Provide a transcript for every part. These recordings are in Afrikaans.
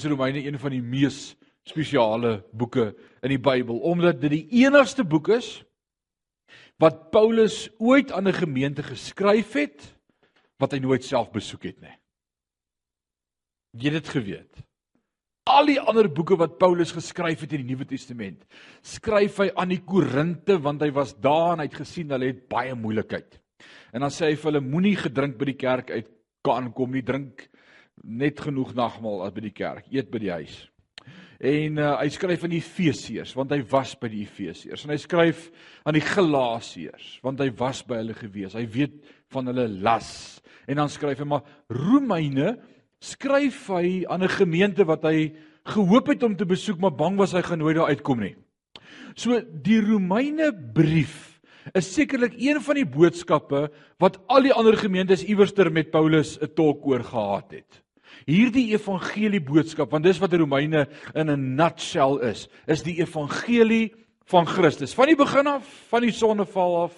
is Romeine een van die mees spesiale boeke in die Bybel? Omdat dit die enigste boek is wat Paulus ooit aan 'n gemeente geskryf het wat hy nooit self besoek het nie. Jy het dit geweet. Al die ander boeke wat Paulus geskryf het in die Nuwe Testament, skryf hy aan die Korinte want hy was daar en hy het gesien hulle het baie moeilikheid. En dan sê hy vir hulle moenie gedrink by die kerk uit kan kom nie, drink net genoeg nagmaal as by die kerk, eet by die huis. En uh, hy skryf aan die Efesiërs want hy was by die Efesiërs en hy skryf aan die Galasiërs want hy was by hulle gewees. Hy weet van hulle las. En dan skryf hy maar Romeine skryf hy aan 'n gemeente wat hy gehoop het om te besoek maar bang was hy gaan nooit daar uitkom nie. So die Romeine brief is sekerlik een van die boodskappe wat al die ander gemeentes iewerster met Paulus 'n tolk oor gehad het. Hierdie evangelie boodskap, want dis wat Romeine in 'n nutshell is, is die evangelie van Christus. Van die begin af, van die sonneval af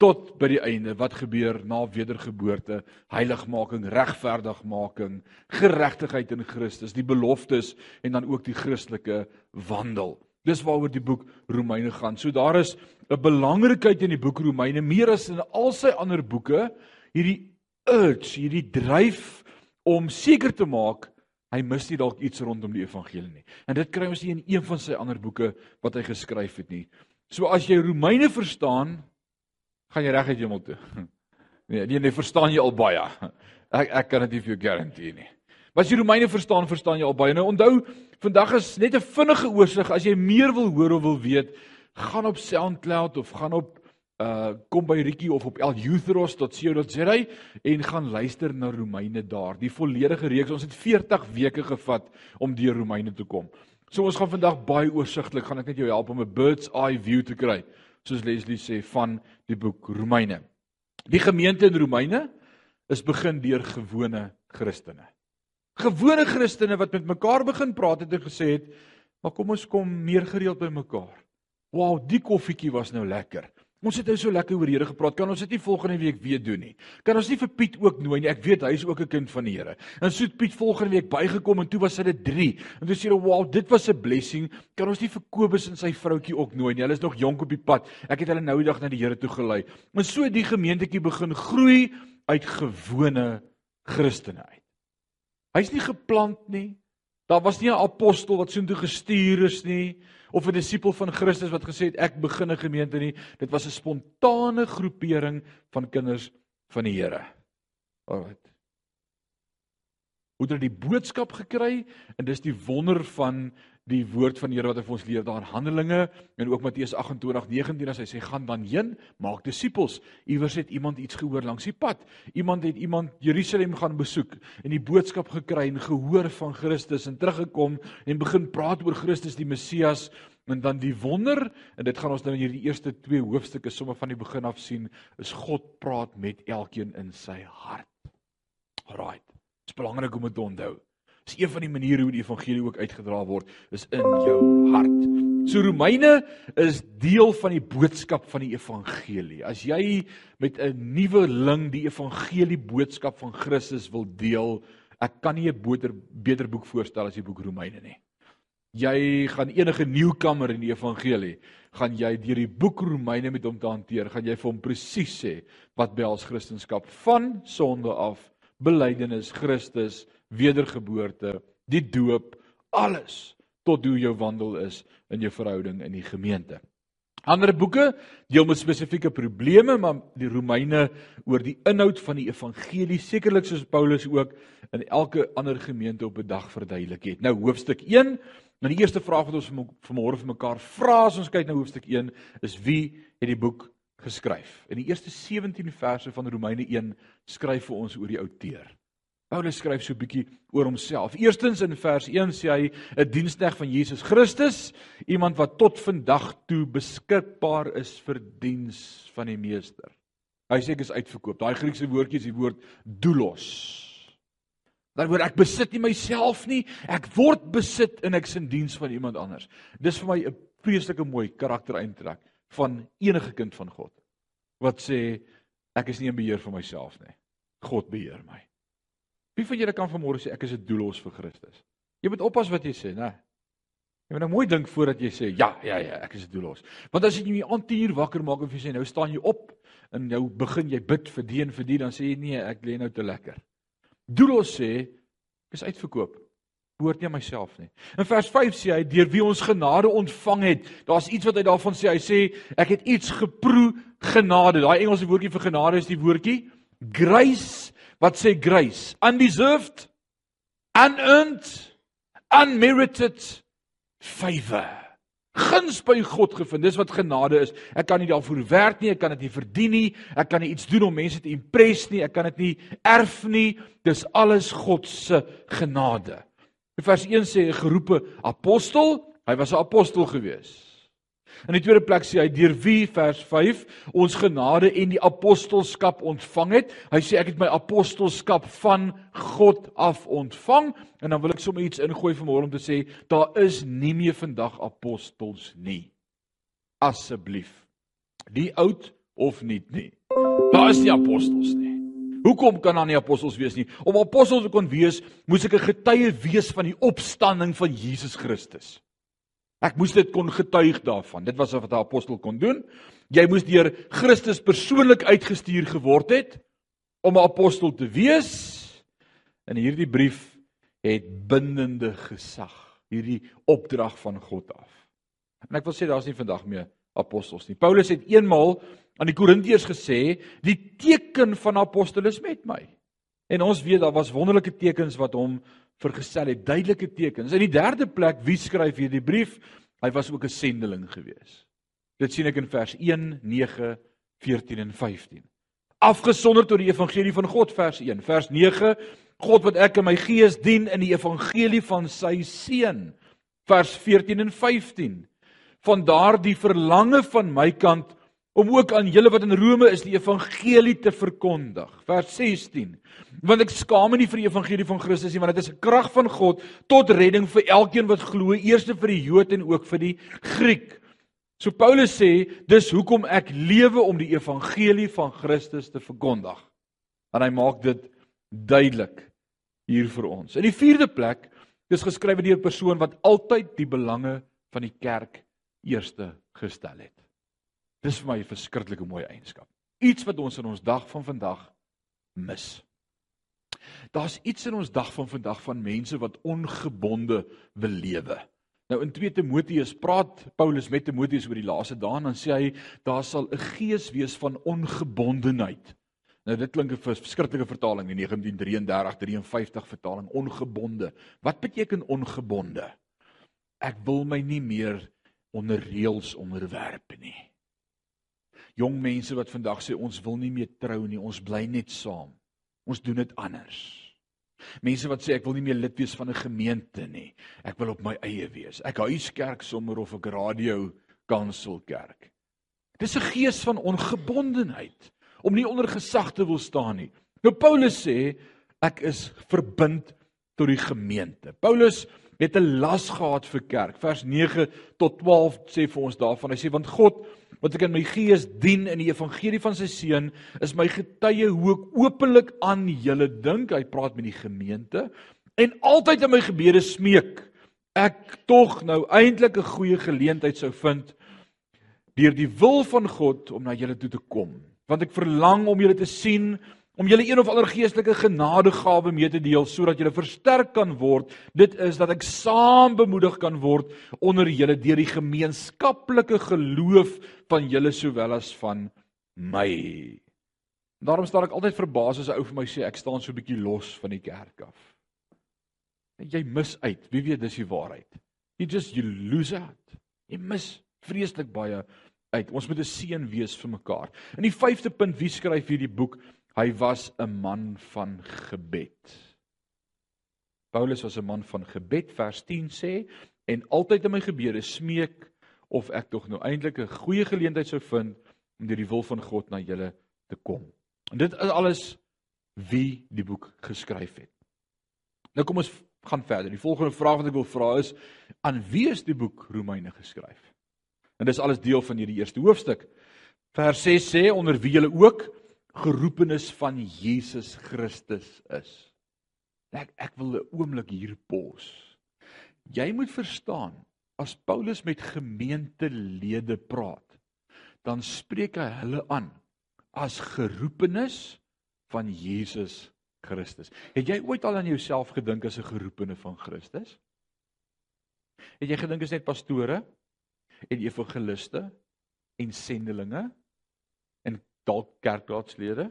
tot by die einde wat gebeur na wedergeboorte, heiligmaking, regverdigmaking, geregtigheid in Christus, die beloftes en dan ook die Christelike wandel. Dis waaroor die boek Romeine gaan. So daar is 'n belangrikheid in die boek Romeine meer as in al sy ander boeke, hierdie urge, hierdie dryf om seker te maak hy mis nie dalk iets rondom die evangelie nie. En dit kry ons nie in een van sy ander boeke wat hy geskryf het nie. So as jy Romeine verstaan, gaan jy reg uit hemel toe. Nee, nee, nee, verstaan jy al baie. Ek ek kan dit nie vir jou garandeer nie. Maar as jy Romeine verstaan, verstaan jy al baie. Nou onthou, vandag is net 'n vinnige oorsig as jy meer wil hoor of wil weet, gaan op SoundCloud of gaan op uh kom by Ricky of op eljuthros.co.za en gaan luister na Romeine daar. Die volledige reeks. Ons het 40 weke gevat om deur Romeine te kom. So ons gaan vandag baie oorsigtelik gaan ek net jou help om 'n bird's eye view te kry, soos Leslie sê van die boek Romeine. Die gemeente in Romeine is begin deur gewone Christene. Gewone Christene wat met mekaar begin praat het en gesê het, "Maar kom ons kom meer gereeld by mekaar." Wow, die koffietjie was nou lekker. Ons het nou so lekker oor die Here gepraat. Kan ons dit nie volgende week weer doen nie? Kan ons nie vir Piet ook nooi nie? Ek weet hy is ook 'n kind van die Here. En so het Piet volgende week bygekom en toe was dit 3. En toe sê hy, "Wow, dit was 'n blessing. Kan ons nie vir Kobus en sy vroutjie ook nooi nie? Hulle is nog jonk op die pad. Ek het hulle nou die dag na die Here toe gelei." En so die gemeentetjie begin groei uit gewone Christene uit. Hy's nie geplant nie. Daar was nie 'n apostel wat soontoe gestuur is nie of 'n disipel van Christus wat gesê het ek begin 'n gemeente nie. Dit was 'n spontane groepering van kinders van die Here. Alraait. Hoe het hulle die boodskap gekry? En dis die wonder van die woord van die Here wat hy vir ons leer daar in Handelinge en ook Matteus 28:19 as hy sê gaan dan heen maak disippels. Iewers het iemand iets gehoor langs die pad. Iemand het iemand Jerusalem gaan besoek en die boodskap gekry en gehoor van Christus en teruggekom en begin praat oor Christus die Messias en dan die wonder en dit gaan ons nou in hierdie eerste twee hoofstukke sommer van die begin af sien is God praat met elkeen in sy hart. Alraait. Dit is belangrik om dit te onthou. Dis een van die maniere hoe die evangelie ook uitgedra word, is in jou hart. So Romeine is deel van die boodskap van die evangelie. As jy met 'n nuwe ling die evangelie boodskap van Christus wil deel, ek kan nie 'n beter beter boek voorstel as die boek Romeine nie. Jy gaan enige nuwkamer in die evangelie, gaan jy deur die boek Romeine met hom te hanteer, gaan jy vir hom presies sê wat behels Christendom van sonde af, belydenis Christus wedergeboorte, die doop, alles tot hoe jou wandel is in jou verhouding in die gemeente. Ander boeke deel met spesifieke probleme, maar die Romeine oor die inhoud van die evangelie, sekerlik soos Paulus ook in elke ander gemeente op 'n dag verduidelik het. Nou hoofstuk 1, nou die eerste vraag wat ons vanmôre vir mekaar vra as ons kyk na hoofstuk 1 is wie het die boek geskryf? In die eerste 17 verse van Romeine 1 skryf vir ons oor die outeur. Paulus skryf so 'n bietjie oor homself. Eerstens in vers 1 sê hy 'n diensknegt van Jesus Christus, iemand wat tot vandag toe beskikbaar is vir diens van die meester. Hy sê ek is uitverkoop. Daai Griekse woordjie is die woord doulos. Dan word ek besit nie myself nie, ek word besit en ek is in diens van iemand anders. Dis vir my 'n vreeslike mooi karaktereientrek van enige kind van God wat sê ek is nie in beheer van myself nie. God beheer my. Wie van julle kan vanmôre sê ek is 'n doelos vir Christus? Jy moet oppas wat jy sê, né? Jy moet nou mooi dink voordat jy sê ja, ja, ja, ek is 'n doelos. Want as jy jou aan 10 uur wakker maak en jy sê nou staan jy op en nou begin jy bid vir die en vir die, dan sê jy nee, ek lê nou te lekker. Doelos sê ek is uitverkoop. Behoort nie aan myself nie. In vers 5 sê hy deur wie ons genade ontvang het. Daar's iets wat hy daarvan sê. Hy sê ek het iets geproe genade. Daai Engelse woordjie vir genade is die woordjie grace. Wat sê grace? Undeserved, unearned, unmerited favor. Guns by God gevind. Dis wat genade is. Ek kan nie daarvoor werk nie, ek kan dit nie verdien nie. Ek kan nie iets doen om mense te impress nie. Ek kan dit nie erf nie. Dis alles God se genade. Vers 1 sê hy geroepe apostel. Hy was 'n apostel geweest. In die tweede plek sê hy deur wie vers 5 ons genade en die apostelskap ontvang het. Hy sê ek het my apostelskap van God af ontvang en dan wil ek sommer iets ingooi vanmôre om te sê daar is nie meer vandag apostels nie. Asseblief. Die oud of nie nie. Daar is nie apostels nie. Hoekom kan daar nie apostels wees nie? Om apostels te kon wees, moes ek 'n getuie wees van die opstanding van Jesus Christus. Ek moes dit kon getuig daarvan. Dit was wat 'n apostel kon doen. Jy moes deur Christus persoonlik uitgestuur geword het om 'n apostel te wees. En hierdie brief het bindende gesag, hierdie opdrag van God af. En ek wil sê daar's nie vandag meer apostels nie. Paulus het eenmaal aan die Korintiërs gesê, "Die teken van apostel is met my." En ons weet daar was wonderlike tekens wat hom vergesel het duidelike tekens. In die derde plek, wie skryf hierdie brief? Hy was ook 'n sendeling gewees. Dit sien ek in vers 1, 9, 14 en 15. Afgesonder tot die evangelie van God vers 1. Vers 9, God wat ek in my gees dien in die evangelie van sy seun. Vers 14 en 15. Van daardie verlange van my kant om ook aan julle wat in Rome is die evangelie te verkondig. Vers 16. Want ek skaam nie vir die evangelie van Christus nie, want dit is 'n krag van God tot redding vir elkeen wat glo, eers vir die Jood en ook vir die Griek. So Paulus sê, dis hoekom ek lewe om die evangelie van Christus te verkondig. En hy maak dit duidelik hier vir ons. In die vierde plek, dis geskrywe deur 'n persoon wat altyd die belange van die kerk eerste gestel het. Dis vir my 'n verskriklike mooi eienskap. Iets wat ons in ons dag van vandag mis. Daar's iets in ons dag van vandag van mense wat ongebonde wil lewe. Nou in 2 Timoteus praat Paulus met Timoteus oor die laaste dae en dan sê hy daar sal 'n gees wees van ongebondenheid. Nou dit klink 'n verskriklike vertaling in 1933-53 vertaling ongebonde. Wat beteken ongebonde? Ek wil my nie meer onder reëls onderwerp nie jong mense wat vandag sê ons wil nie meer trou nie, ons bly net saam. Ons doen dit anders. Mense wat sê ek wil nie meer lid wees van 'n gemeente nie. Ek wil op my eie wees. Ek huis kerk sommer of ek radio kansel kerk. Dis 'n gees van ongebondenheid om nie onder gesag te wil staan nie. Nou Paulus sê ek is verbind tot die gemeente. Paulus het 'n las gehad vir kerk. Vers 9 tot 12 sê vir ons daarvan. Hy sê want God wat ek in my gees dien in die evangelie van sy seun is my getuie hoe ek openlik aan julle dink. Hy praat met die gemeente en altyd in my gebede smeek ek tog nou eintlik 'n goeie geleentheid sou vind deur die wil van God om na julle toe te kom. Want ek verlang om julle te sien om julle een of ander geestelike genadegawe mee te deel sodat julle versterk kan word. Dit is dat ek saam bemoedig kan word onder julle deur die gemeenskaplike geloof van julle sowel as van my. Daarom staan ek altyd verbaas as 'n ou vir my sê ek staan so 'n bietjie los van die kerk af. Jy mis uit. Wie weet dis die waarheid. You just you lose out. Jy mis vreeslik baie uit. Ons moet 'n seën wees vir mekaar. In die 5de punt wie skryf hierdie boek? Hy was 'n man van gebed. Paulus was 'n man van gebed vers 10 sê en altyd in my gebede smeek of ek tog nou eintlik 'n goeie geleentheid sou vind om deur die wil van God na julle te kom. En dit is alles wie die boek geskryf het. Nou kom ons gaan verder. Die volgende vraag wat ek wil vra is aan wie is die boek Romeine geskryf? En dis alles deel van hierdie eerste hoofstuk. Vers 6 sê onder wie julle ook geroepenis van Jesus Christus is. Ek ek wil 'n oomblik hier pos. Jy moet verstaan, as Paulus met gemeentelede praat, dan spreek hy hulle aan as geroepenes van Jesus Christus. Het jy ooit al aan jouself gedink as 'n geroepene van Christus? Het jy gedink is net pastore en evangeliste en sendelinge en dalk kerkraadslede?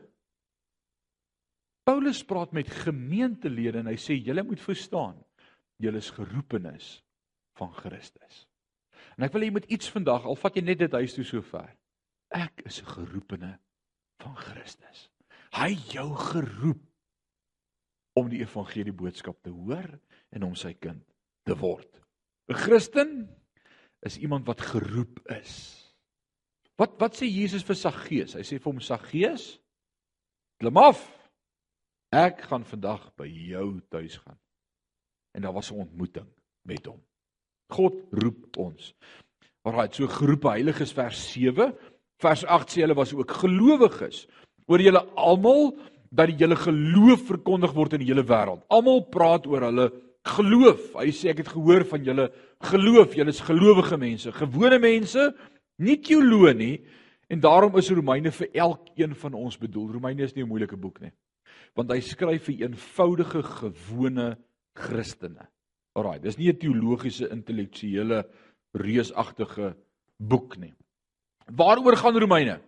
Paulus praat met gemeentelede en hy sê julle moet verstaan, julle is geroepenes van Christus. En ek wil jy moet iets vandag, al vat jy net dit huis toe sover. Ek is 'n geroepene van Christus. Hy jou geroep om die evangelie boodskap te hoor en om sy kind te word. 'n Christen is iemand wat geroep is. Wat wat sê Jesus vir Saggeus? Hy sê vir hom Saggeus, klim af. Ek gaan vandag by jou tuis gaan. En daar was 'n ontmoeting met hom. God roep ons. Alraai, so geroepe heiliges vers 7, vers 8 sê hulle was ook gelowiges. Oor julle almal dat die hele geloof verkondig word in die hele wêreld. Almal praat oor hulle geloof. Hy sê ek het gehoor van julle geloof. Julle is gelowige mense, gewone mense, nie teoloë nie. En daarom is Romeine vir elkeen van ons bedoel. Romeine is nie 'n moeilike boek nie want hy skryf vir eenvoudige gewone Christene. Alraai, dis nie 'n teologiese intellektuele reusagtige boek nie. Waaroor gaan Romeine?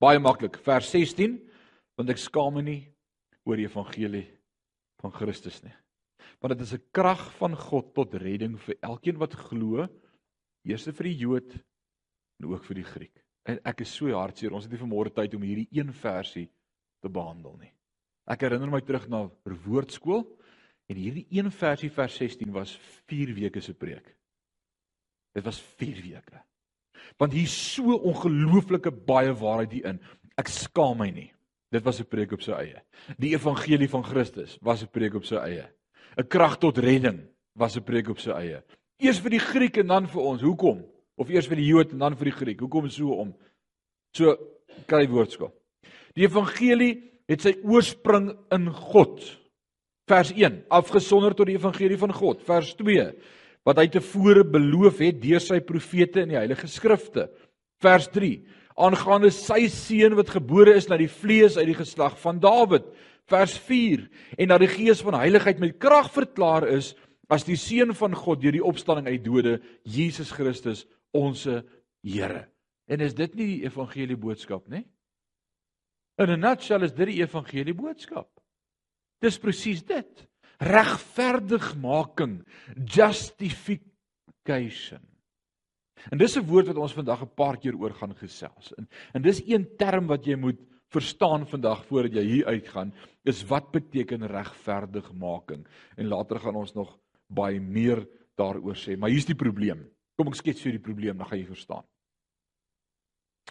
Baie maklik, vers 16, want ek skaam my nie oor die evangelie van Christus nie. Want dit is 'n krag van God tot redding vir elkeen wat glo, eers vir die Jood en ook vir die Griek. En ek is so hartseer, ons het nie vanmôre tyd om hierdie een versie te behandel nie. Ek herinner my terug na woordskool en hierdie een versie vers 16 was 4 weke se preek. Dit was 4 weke. Want hier so ongelooflike baie waarheid hierin. Ek skaam my nie. Dit was 'n preek op sy eie. Die evangelie van Christus was 'n preek op sy eie. 'n Krag tot redding was 'n preek op sy eie. Eers vir die Griek en dan vir ons. Hoekom? Of eers vir die Jood en dan vir die Griek. Hoekom so om? So kry woordskool. Die evangelie het sy oorsprong in God. Vers 1, afgesonder tot die evangelie van God. Vers 2, wat hy tevore beloof het deur sy profete in die heilige skrifte. Vers 3, aangaande sy seun wat gebore is na die vlees uit die geslag van Dawid. Vers 4, en dat die gees van heiligheid met krag verklaar is as die seun van God deur die opstanding uit dode, Jesus Christus, ons Here. En is dit nie die evangelie boodskap nie? In 'n nutshell is dit die evangelie boodskap. Dis presies dit. Regverdigmaking, justification. En dis 'n woord wat ons vandag 'n paar keer oor gaan gesels. En en dis een term wat jy moet verstaan vandag voordat jy hier uitgaan, is wat beteken regverdigmaking. En later gaan ons nog baie meer daaroor sê, maar hier's die probleem. Kom ek skets vir die probleem, dan gaan jy verstaan.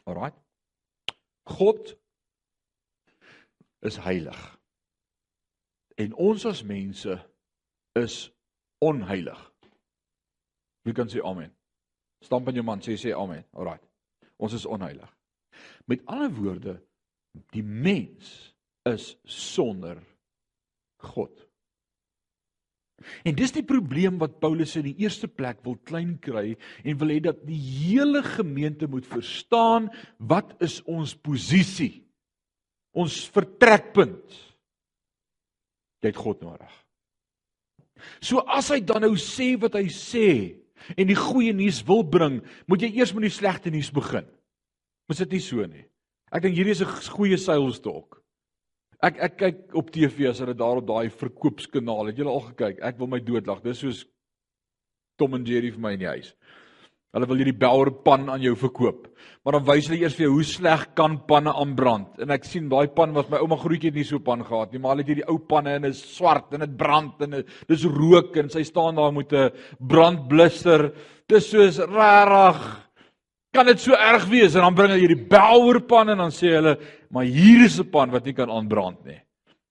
Alraai. God is heilig. En ons as mense is onheilig. Wie kan sê amen? Stamp in jou man sê sê amen. Alraai. Ons is onheilig. Met ander woorde, die mens is sonder God. En dis die probleem wat Paulus in die eerste plek wil klein kry en wil hê dat die hele gemeente moet verstaan wat is ons posisie ons vertrekpunt. Jy het God nodig. So as hy dan nou sê wat hy sê en die goeie nuus wil bring, moet jy eers met die slegte nuus begin. Mos dit nie so nie. Ek dink hierdie is 'n goeie sales talk. Ek ek kyk op TV as hulle daar op daai verkoopskanaal, het julle al gekyk? Ek wil my doodlag. Dis soos Tom en Jerry vir my in die huis. Hulle wil hierdie Bauer pan aan jou verkoop. Maar dan wys hulle eers vir jou hoe sleg kan panne aanbrand. En ek sien daai pan wat my ouma grootjie het nie so pan gehad nie, maar hulle het hierdie ou panne en dit is swart en dit brand en dis rook en sy staan daar met 'n brandblusser. Dis soos rarig. Kan dit so erg wees? En dan bring hulle hierdie Bauer pan en dan sê hulle, "Maar hier is 'n pan wat nie kan aanbrand nie."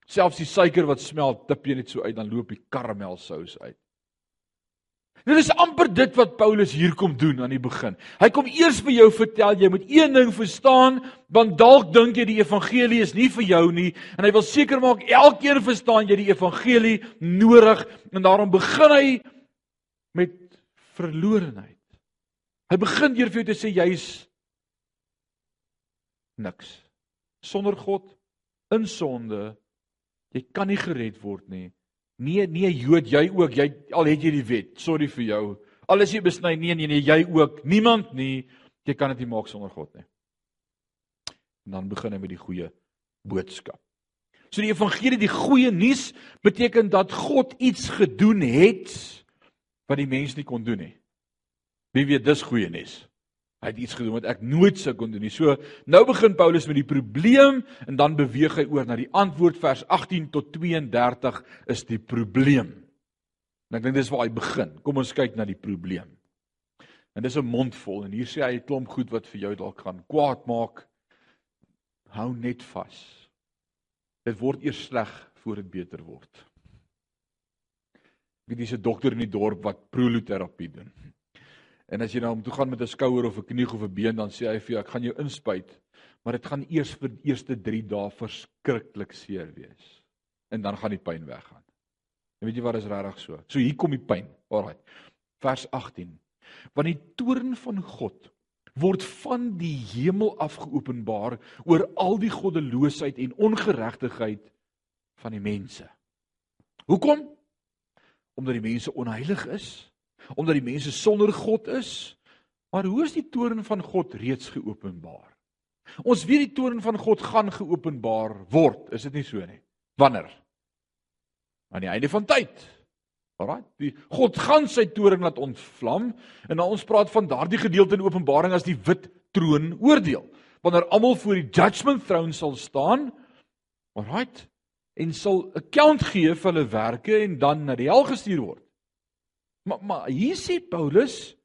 Selfs die suiker wat smelt, tip jy net so uit dan loop die karamelsous uit. Dit is amper dit wat Paulus hier kom doen aan die begin. Hy kom eers vir jou vertel jy moet een ding verstaan, want dalk dink jy die evangelie is nie vir jou nie en hy wil seker maak elkeen verstaan jy die evangelie nodig en daarom begin hy met verlorenheid. Hy begin deur vir jou te sê jy's niks. Sonder God in sonde jy kan nie gered word nie. Nee, nee Jood, jy ook, jy al het jy die wet. Sorry vir jou. Al is jy besny, nee nee nee, jy ook. Niemand nie. Jy kan dit nie maak sonder God nie. En dan begin hy met die goeie boodskap. So die evangelie, die goeie nuus beteken dat God iets gedoen het wat die mens nie kon doen nie. Wie weet dis goeie nuus? Hy het iets gedoen wat ek nooit sou kon doen nie. So nou begin Paulus met die probleem en dan beweeg hy oor na die antwoord vers 18 tot 32 is die probleem. En ek dink dis waar hy begin. Kom ons kyk na die probleem. En dis 'n mond vol en hier sê hy 'n klomp goed wat vir jou dalk gaan kwaad maak. Hou net vas. Dit word eers sleg voor dit beter word. Wie dis 'n dokter in die dorp wat proloterapie doen. En as jy nou om toe gaan met 'n skouer of 'n knie of 'n been dan sê hy vir jou ek gaan jou inspuit, maar dit gaan eers vir die eerste 3 dae verskriklik seer wees. En dan gaan die pyn weggaan. En weet jy wat is regtig so? So hier kom die pyn. Alraai. Vers 18. Want die toorn van God word van die hemel af geopenbaar oor al die goddeloosheid en ongeregtigheid van die mense. Hoekom? Omdat die mense onheilig is omdat die mense sonder God is. Maar hoe is die toorn van God reeds geopenbaar? Ons weet die toorn van God gaan geopenbaar word, is dit nie so nie? Wanneer? Aan die einde van tyd. Alraai, die God gaan sy toorn laat ontvlam en nou ons praat van daardie gedeelte in Openbaring as die wit troon oordeel. Wanneer almal voor die judgment throne sal staan, alraai, en sal account gee vir hulle werke en dan na die hel gestuur word. Maar maar hier sê Paulus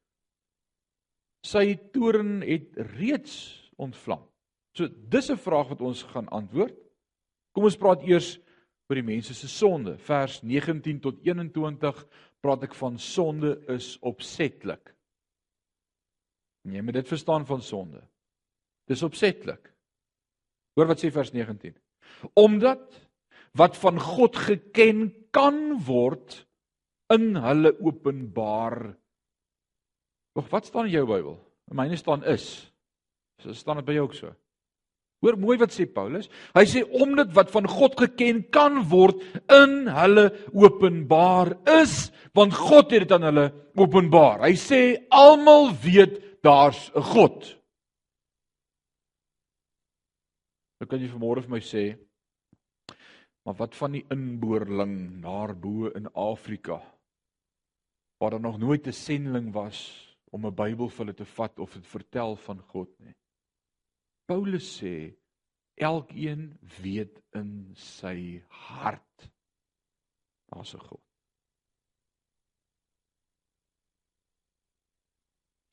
sy toorn het reeds ontvlam. So dis 'n vraag wat ons gaan antwoord. Kom ons praat eers oor die mense se sonde. Vers 19 tot 21 praat ek van sonde is opsetlik. Nee, maar dit verstaan van sonde. Dis opsetlik. Hoor wat sê vers 19. Omdat wat van God geken kan word in hulle openbaar. Wag, wat staan in jou Bybel? In myne staan is. So staan dit by jou ook so. Hoor mooi wat sê Paulus. Hy sê omdat wat van God geken kan word in hulle openbaar is, want God het dit aan hulle openbaar. Hy sê almal weet daar's 'n God. Nou kan jy vanmôre vir my sê, maar wat van die inboorling daarbo in Afrika? Waar daar nog nooit 'n sendeling was om 'n Bybel vir hulle te vat of dit vertel van God nie. Paulus sê elkeen weet in sy hart daar's 'n God.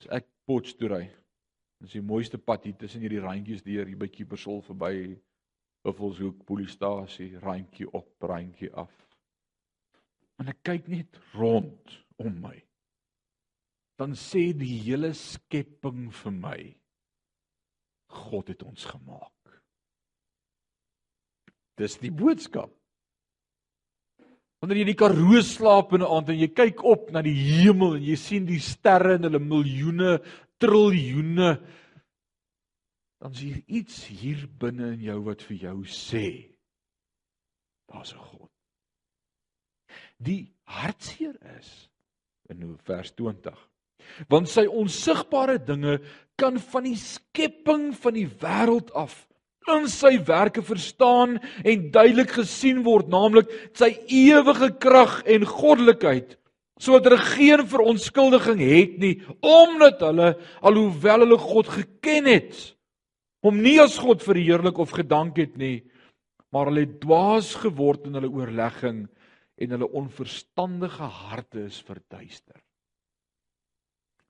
As ek Potchefstroom dis die mooiste pad hier tussen hierdie randjies deur hier by Kiepersol verby Buffelshoek polisiestasie, randjie op, randjie af. En ek kyk net rond om my. Dan sê die hele skepping vir my God het ons gemaak. Dis die boodskap. Wanneer jy in die Karoo slaap in 'n aand en jy kyk op na die hemel en jy sien die sterre en hulle miljoene, triljoene, dan is hier iets hier binne in jou wat vir jou sê daar's 'n God. Die hartseer is in vers 20. Want sy onsigbare dinge kan van die skepping van die wêreld af in sy werke verstaan en duidelik gesien word, naamlik sy ewige krag en goddelikheid, sodat hulle geen verontskuldiging het nie, omdat hulle alhoewel hulle God geken het, hom nie as God verheerlik of gedank het nie, maar hulle het dwaas geword in hulle oorlegging en hulle onverstandige harte is verduister.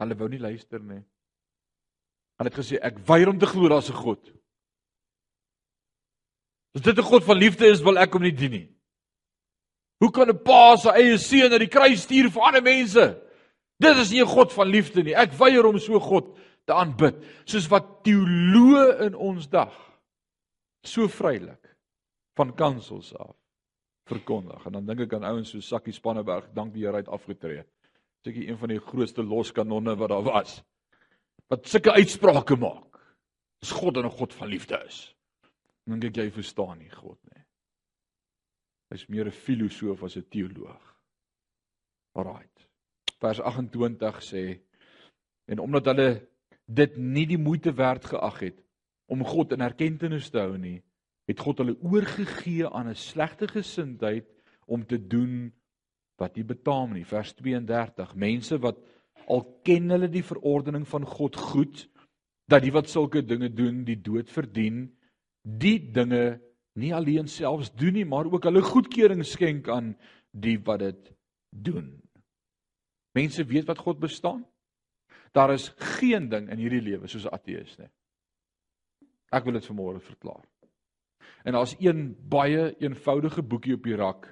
Hulle wou nie luister nie. Hulle het gesê ek weier om te glo daar's 'n God. As dit 'n God van liefde is, wil ek hom nie dien nie. Hoe kan 'n pa sy eie seun na die kruis stuur vir ander mense? Dit is nie 'n God van liefde nie. Ek weier om so God te aanbid, soos wat teoloë in ons dag so vrylik van kansels af verkondig. En dan dink ek aan ouens so Sakkie Spanneberg, dank die Here uit afgetree. Seker een van die grootste loskanonne wat daar was. Wat sulke uitsprake maak. Dis God en 'n God van liefde is. Dink ek jy verstaan nie God nie. Hy's meer 'n filosoof as 'n teoloog. Alraight. Vers 28 sê en omdat hulle dit nie die moeite werd geag het om God in erkenning te hou nie, het God hulle oorgegee aan 'n slegte gesindheid om te doen wat nie betaam nie. Vers 32. Mense wat al ken hulle die verordening van God goed dat die wat sulke dinge doen die dood verdien, die dinge nie alleen selfs doen nie, maar ook hulle goedkeuring skenk aan die wat dit doen. Mense weet wat God bestaan. Daar is geen ding in hierdie lewe soos 'n ateïs nie. Ek wil dit vanmôre verklaar. En daar's een baie eenvoudige boekie op die rak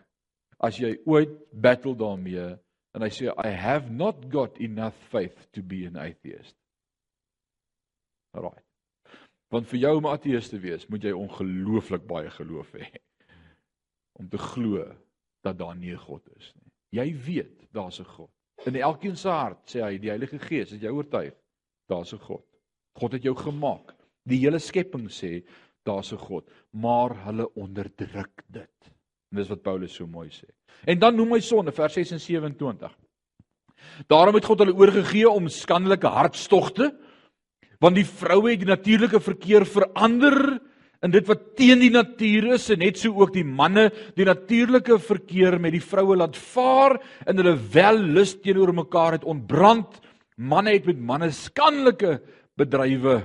as jy ooit battle daarmee en hy sê I have not got enough faith to be an atheist. Alraai. Want vir jou om ateïs te wees, moet jy ongelooflik baie geloof hê om te glo dat daar nie 'n God is nie. Jy weet daar's 'n God. In elkeen se hart sê hy die Heilige Gees het jou oortuig daar's 'n God. God het jou gemaak. Die hele skepping sê daar's 'n God, maar hulle onderdruk dit. En dis wat Paulus so mooi sê. En dan noem hy sonde vers 6 en 27. Daarom het God hulle oorgegee om skandelike hartstogte want die vroue het die natuurlike verkeer verander in dit wat teen die natuur is en net so ook die manne die natuurlike verkeer met die vroue laat vaar in hulle wellus teenoor mekaar het ontbrand manne het met manne skandelike bedrywe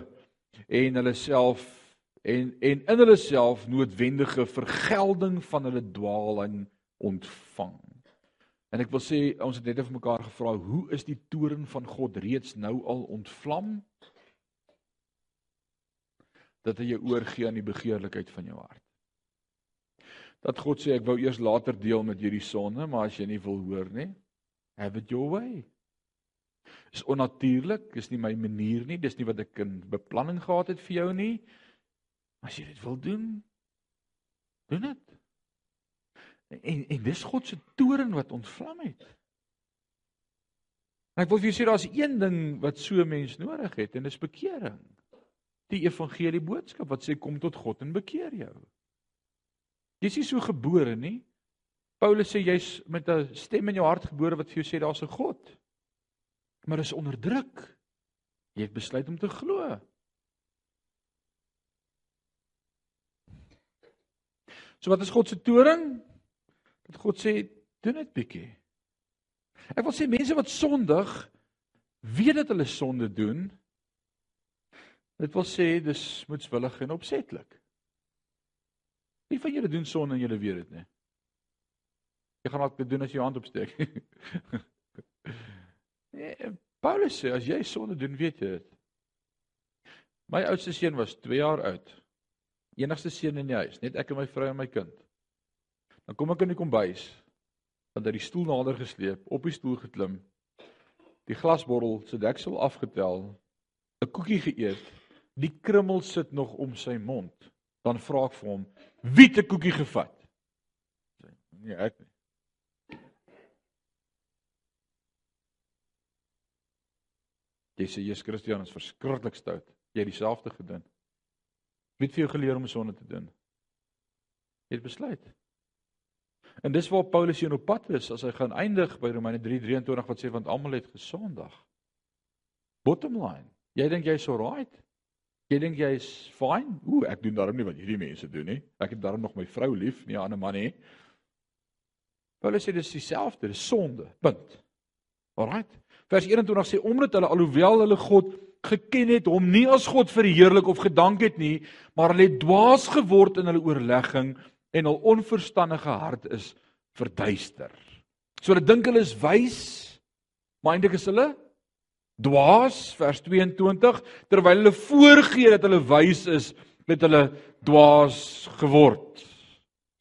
en hulle self en en in hulle self noodwendige vergelding van hulle dwaaling ontvang. En ek wil sê ons het net vir mekaar gevra hoe is die toren van God reeds nou al ontvlam? dat hy jou oorgee aan die begeerlikheid van jou hart. Dat God sê ek wou eers later deel met hierdie sonde, maar as jy nie wil hoor nie, have it your way. Is onnatuurlik, is nie my manier nie, dis nie wat ek in beplanning gehad het vir jou nie. As jy dit wil doen, doen dit. En en dis God se toren wat ontvlam het. En ek wil vir jou sê daar's een ding wat so mens nodig het en dis bekering die evangelie boodskap wat sê kom tot God en bekeer jou. Jy's nie so gebore nie. Paulus sê jy's met 'n stem in jou hart gebore wat vir jou sê daar's 'n God. Maar is onderdruk. Jy het besluit om te glo. So wat is God se toring? Dat God sê doen dit bietjie. Ek wil sê mense wat sondig weet dat hulle sonde doen, Dit wil sê dis moetswillig en opsetlik. Wie van julle doen sonde en julle weet dit nie? Jy gaan dalk dit doen as jy jou hand opsteek. nee, Paulus sê as jy sonde doen, weet jy dit. My oudste seun was 2 jaar oud. Enigste seun in die huis, net ek en my vrou en my kind. Dan kom ek in die kombuis, dan het die stoel nader gesleep, op die stoel geklim, die glasbottel se deksel afgetel, 'n koekie geëet die krummel sit nog om sy mond, dan vra ek vir hom, "Wie het 'n koekie gevat?" Sê, "Nee, ek nie." Jy sê Jesus Christus is verskriklik stout. Jy het dieselfde gedoen. Wie het vir jou geleer om sonde te doen? Jy het besluit. En dis waar Paulus hier op pad is as hy gaan eindig by Romeine 3:23 wat sê want almal het gesondig. Bottom line, jy dink jy's so right? Jy dink jy's fine? Ooh, ek doen daarom nie wat hierdie mense doen nie. Ek het daarom nog my vrou lief, nie 'n ander man nie. Paulus sê dis dieselfde, dis sonde. Punt. Alraight. Vers 21 sê omdat hulle alhoewel hulle God geken het, hom nie as God verheerlik of gedank het nie, maar hulle het dwaas geword in hulle oorlegging en hul onverstandige hart is verduister. So hulle dink hulle is wys, maar eintlik is hulle dwaas vers 22 terwyl hulle voorgee dat hulle wys is het hulle dwaas geword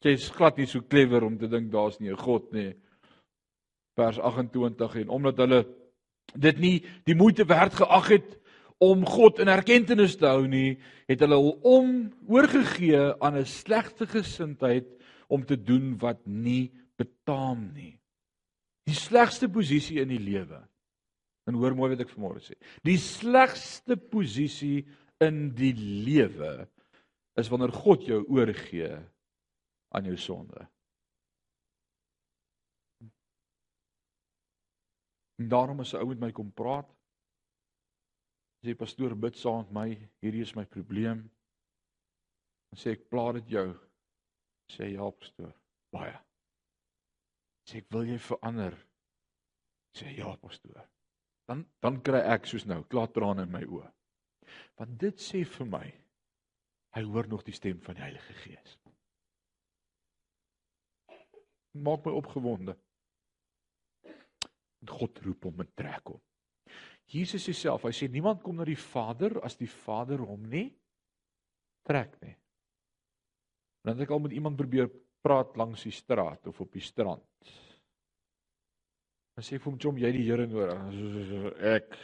jy's glad nie so clever om te dink daar's nie 'n god nie vers 28 en omdat hulle dit nie die moeite werd geag het om God in erkenning te hou nie, het hulle hom om oorgegee aan 'n slegte gesindheid om te doen wat nie betaam nie. Die slegste posisie in die lewe. En hoor mooi wat ek vanmôre sê. Die slegste posisie in die lewe is wanneer God jou oorgee aan jou sonde. En daarom as 'n ou met my kom praat, sê pastoor bid saam met my, hierdie is my probleem. Dan sê ek pla dit jou. Sê ja pastoor, baie. Sê ek wil jy verander. Sê ja pastoor. Dan dan kry ek soos nou klaar trane in my oë. Want dit sê vir my hy hoor nog die stem van die Heilige Gees. Maak my opgewonde. God roep hom en trek hom. Jesus self, hy sê niemand kom na die Vader as die Vader hom nie trek nie. Dan het ek al met iemand probeer praat langs die straat of op die strand. Dan sê ek vir hom, "Jom, jy die Here nodig." Ek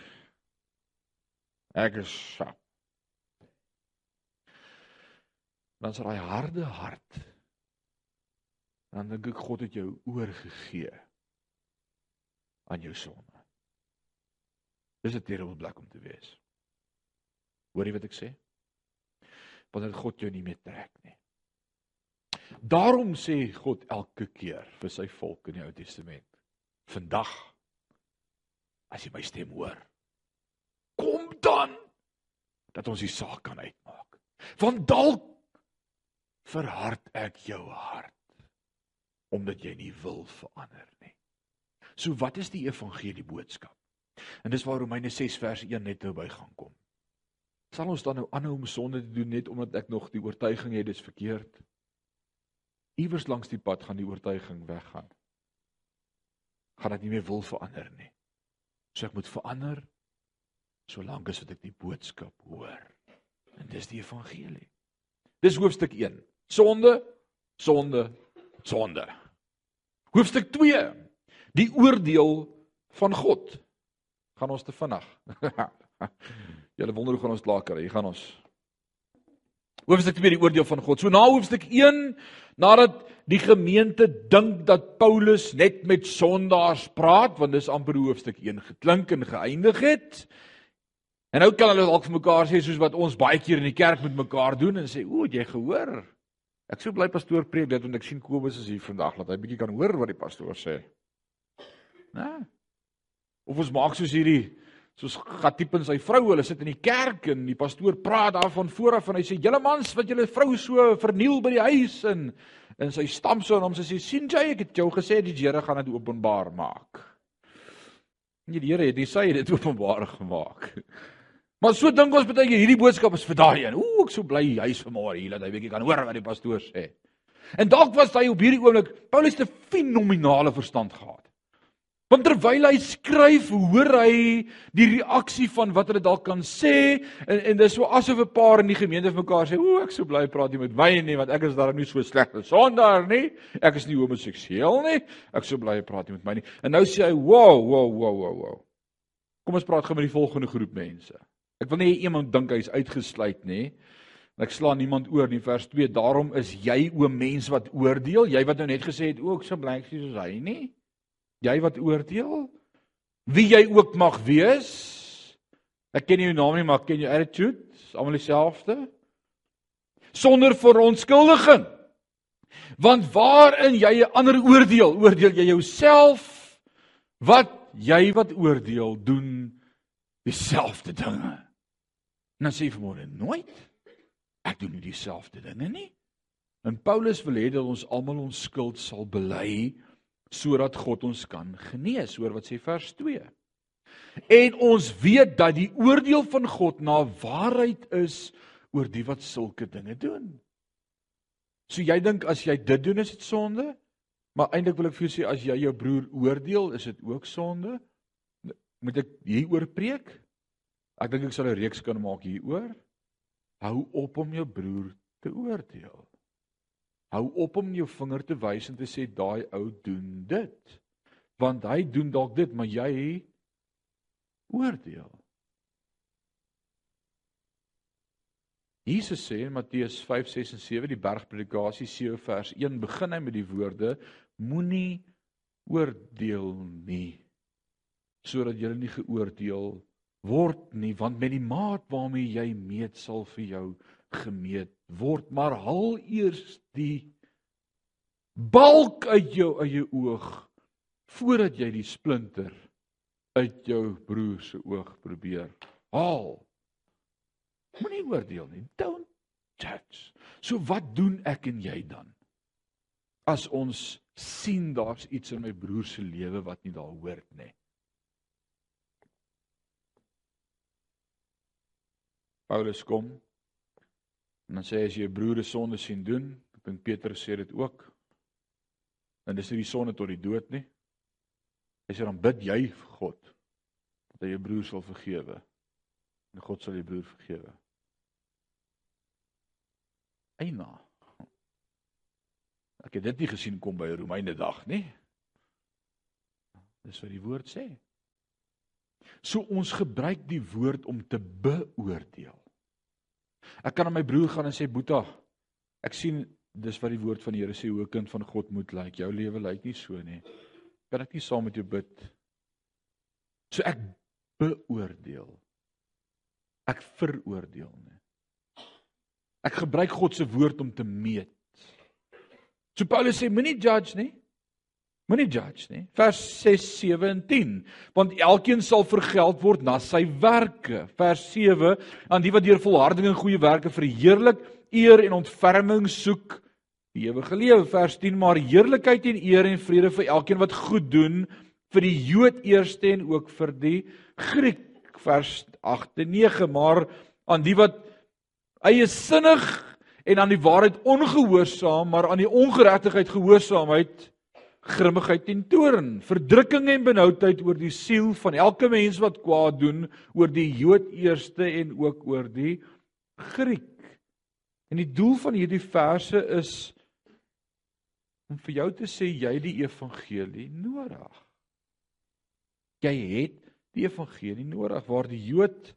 ek is sap. Dan sê hy harde hart. Dan dink ek God het jou oorgegee aan jou sonde. Dis 'n terrible plek om te wees. Hoor jy wat ek sê? Wanneer God jou nie meer trek nie. Daarom sê God elke keer vir sy volk in die Ou Testament: "Vandag as jy my stem hoor, kom dan dat ons die saak kan uitmaak. Want dalk verhard ek jou hart omdat jy nie wil verander nie." So wat is die evangelie boodskap? En dis waar Romeine 6 vers 1 net nou by gaan kom. Sal ons dan nou aanhou om sonde te doen net omdat ek nog die oortuiging het dit is verkeerd? Iewers langs die pad gaan die oortuiging weggaan. Gaan dit nie meer wil verander nie. So ek moet verander solank as wat ek die boodskap hoor. En dis die evangelie. Dis hoofstuk 1. Sonde, sonde, sonde. Hoofstuk 2. Die oordeel van God gaan ons te vinnig. Julle wonder hoe gaan ons klaar kry? Hier gaan ons. Hoofstuk 2 die oordeel van God. So na hoofstuk 1 nadat die gemeente dink dat Paulus net met sondaars praat, want dis amper hoofstuk 1 geklink en geëindig het. En nou kan hulle dalk vir mekaar sê soos wat ons baie keer in die kerk met mekaar doen en sê, "O, het jy gehoor? Ek sou bly pastoor preek dit want ek sien Kobus is hier vandag dat hy bietjie kan hoor wat die pastoor sê." Né? Of ons maak soos hierdie soos Gatip en sy vrou, hulle sit in die kerk en die pastoor praat daarvan vooraf en hy sê: "Julle mans wat julle vrou so verniel by die huis en en sy stam so en hom sê: "Sien jy, ek het jou gesê die Here gaan dit openbaar maak." Nee, die Here het nie sy dit openbaar gemaak. Maar so dink ons baie hierdie boodskap is vir daai een. Ooh, ek so bly hy's vanmôre hier dat hy bietjie kan hoor wat die pastoor sê. En dalk was hy op hierdie oomblik Paulus te fenominale verstand gehad. Want terwyl hy skryf, hoor hy die reaksie van wat hulle dalk kan sê en en dis so asof 'n paar in die gemeente vir mekaar sê, "O, ek sou bly praat jy met my nie, want ek is daar nie so sleg as sondaar nie. Ek is nie homoseksueel nie. Ek sou bly praat jy met my nie." En nou sê hy, "Wow, wow, wow, wow, wow." Kom ons praat gou met die volgende groep mense. Ek wil nie iemand dink hy's uitgesluit nie. Ek slaan niemand oor nie vers 2. Daarom is jy o mens wat oordeel, jy wat nou net gesê het, "O, ek sou bly soos hy nie." Jy wat oordeel? Wie jy ook mag wees. Ek ken jou naam nie, maar ek ken jou attitude. Almal dieselfde. Sonder verontskuldiging. Want waarin jy 'n ander oordeel, oordeel jy jouself wat jy wat oordeel doen dieselfde dinge. En dan sê jy vanmôre nooit ek doen nie dieselfde dinge nie. En Paulus wil hê dat ons almal ons skuld sal bely sodat God ons kan genees. Hoor wat sê vers 2. En ons weet dat die oordeel van God na waarheid is oor die wat sulke dinge doen. So jy dink as jy dit doen is dit sonde? Maar eintlik wil ek vir jou sê as jy jou broer oordeel, is dit ook sonde? Moet ek hieroor preek? Ek dink ek sal 'n reeks kan maak hieroor. Hou op om jou broer te oordeel. Hou op om jou vinger te wys en te sê daai ou doen dit. Want hy doen dalk dit, maar jy oordeel. Jesus sê in Matteus 5:6 en 7 die bergpredikasie 7 vers 1 begin hy met die woorde moenie oordeel nie sodat jy nie geoordeel word nie want met die maat waarmee jy meet sal vir jou gemeet word maar haal eers die balk uit jou eie oog voordat jy die splinter uit jou broer se oog probeer haal. Moenie oordeel nie. Don't judge. So wat doen ek en jy dan? As ons sien daar's iets in my broer se lewe wat nie daar hoort nie. Paulus kom en dan sê hy as jy 'n broer se sonde sien doen, ek dink Petrus sê dit ook. En dis nie die sonde tot die dood nie. Hy sê dan bid jy vir God dat hy jou broer sal vergewe. En God sal jou broer vergewe. Eina. Ek het dit nie gesien kom by Romeine dag nie. Dis wat die woord sê. So ons gebruik die woord om te beoordeel. Ek kan aan my broer gaan en sê Boeta, ek sien dis wat die woord van die Here sê hoe 'n kind van God moet lyk. Jou lewe lyk nie so nie. Kan ek nie saam met jou bid? So ek beoordeel. Ek veroordeel nie. Ek gebruik God se woord om te meet. So Paulus sê moenie judge nie. Moenie judge nie. Vers 6, 7 en 10. Want elkeen sal vergeld word na sy werke. Vers 7 aan die wat deur volharding en goeie werke verheerlik, eer en ontferming soek die ewige lewe. Vers 10 maar heerlikheid en eer en vrede vir elkeen wat goed doen vir die Jood eerste en ook vir die Griek. Vers 8 en 9 maar aan die wat eie sinnig en aan die waarheid ongehoorsaam, maar aan die ongeregtigheid gehoorsaamheid grimmigheid en toorn, verdrukking en benoudheid oor die siel van elke mens wat kwaad doen, oor die Jood eerste en ook oor die Griek. En die doel van hierdie verse is om vir jou te sê jy die evangelie nodig. Jy het die evangelie nodig waar die Jood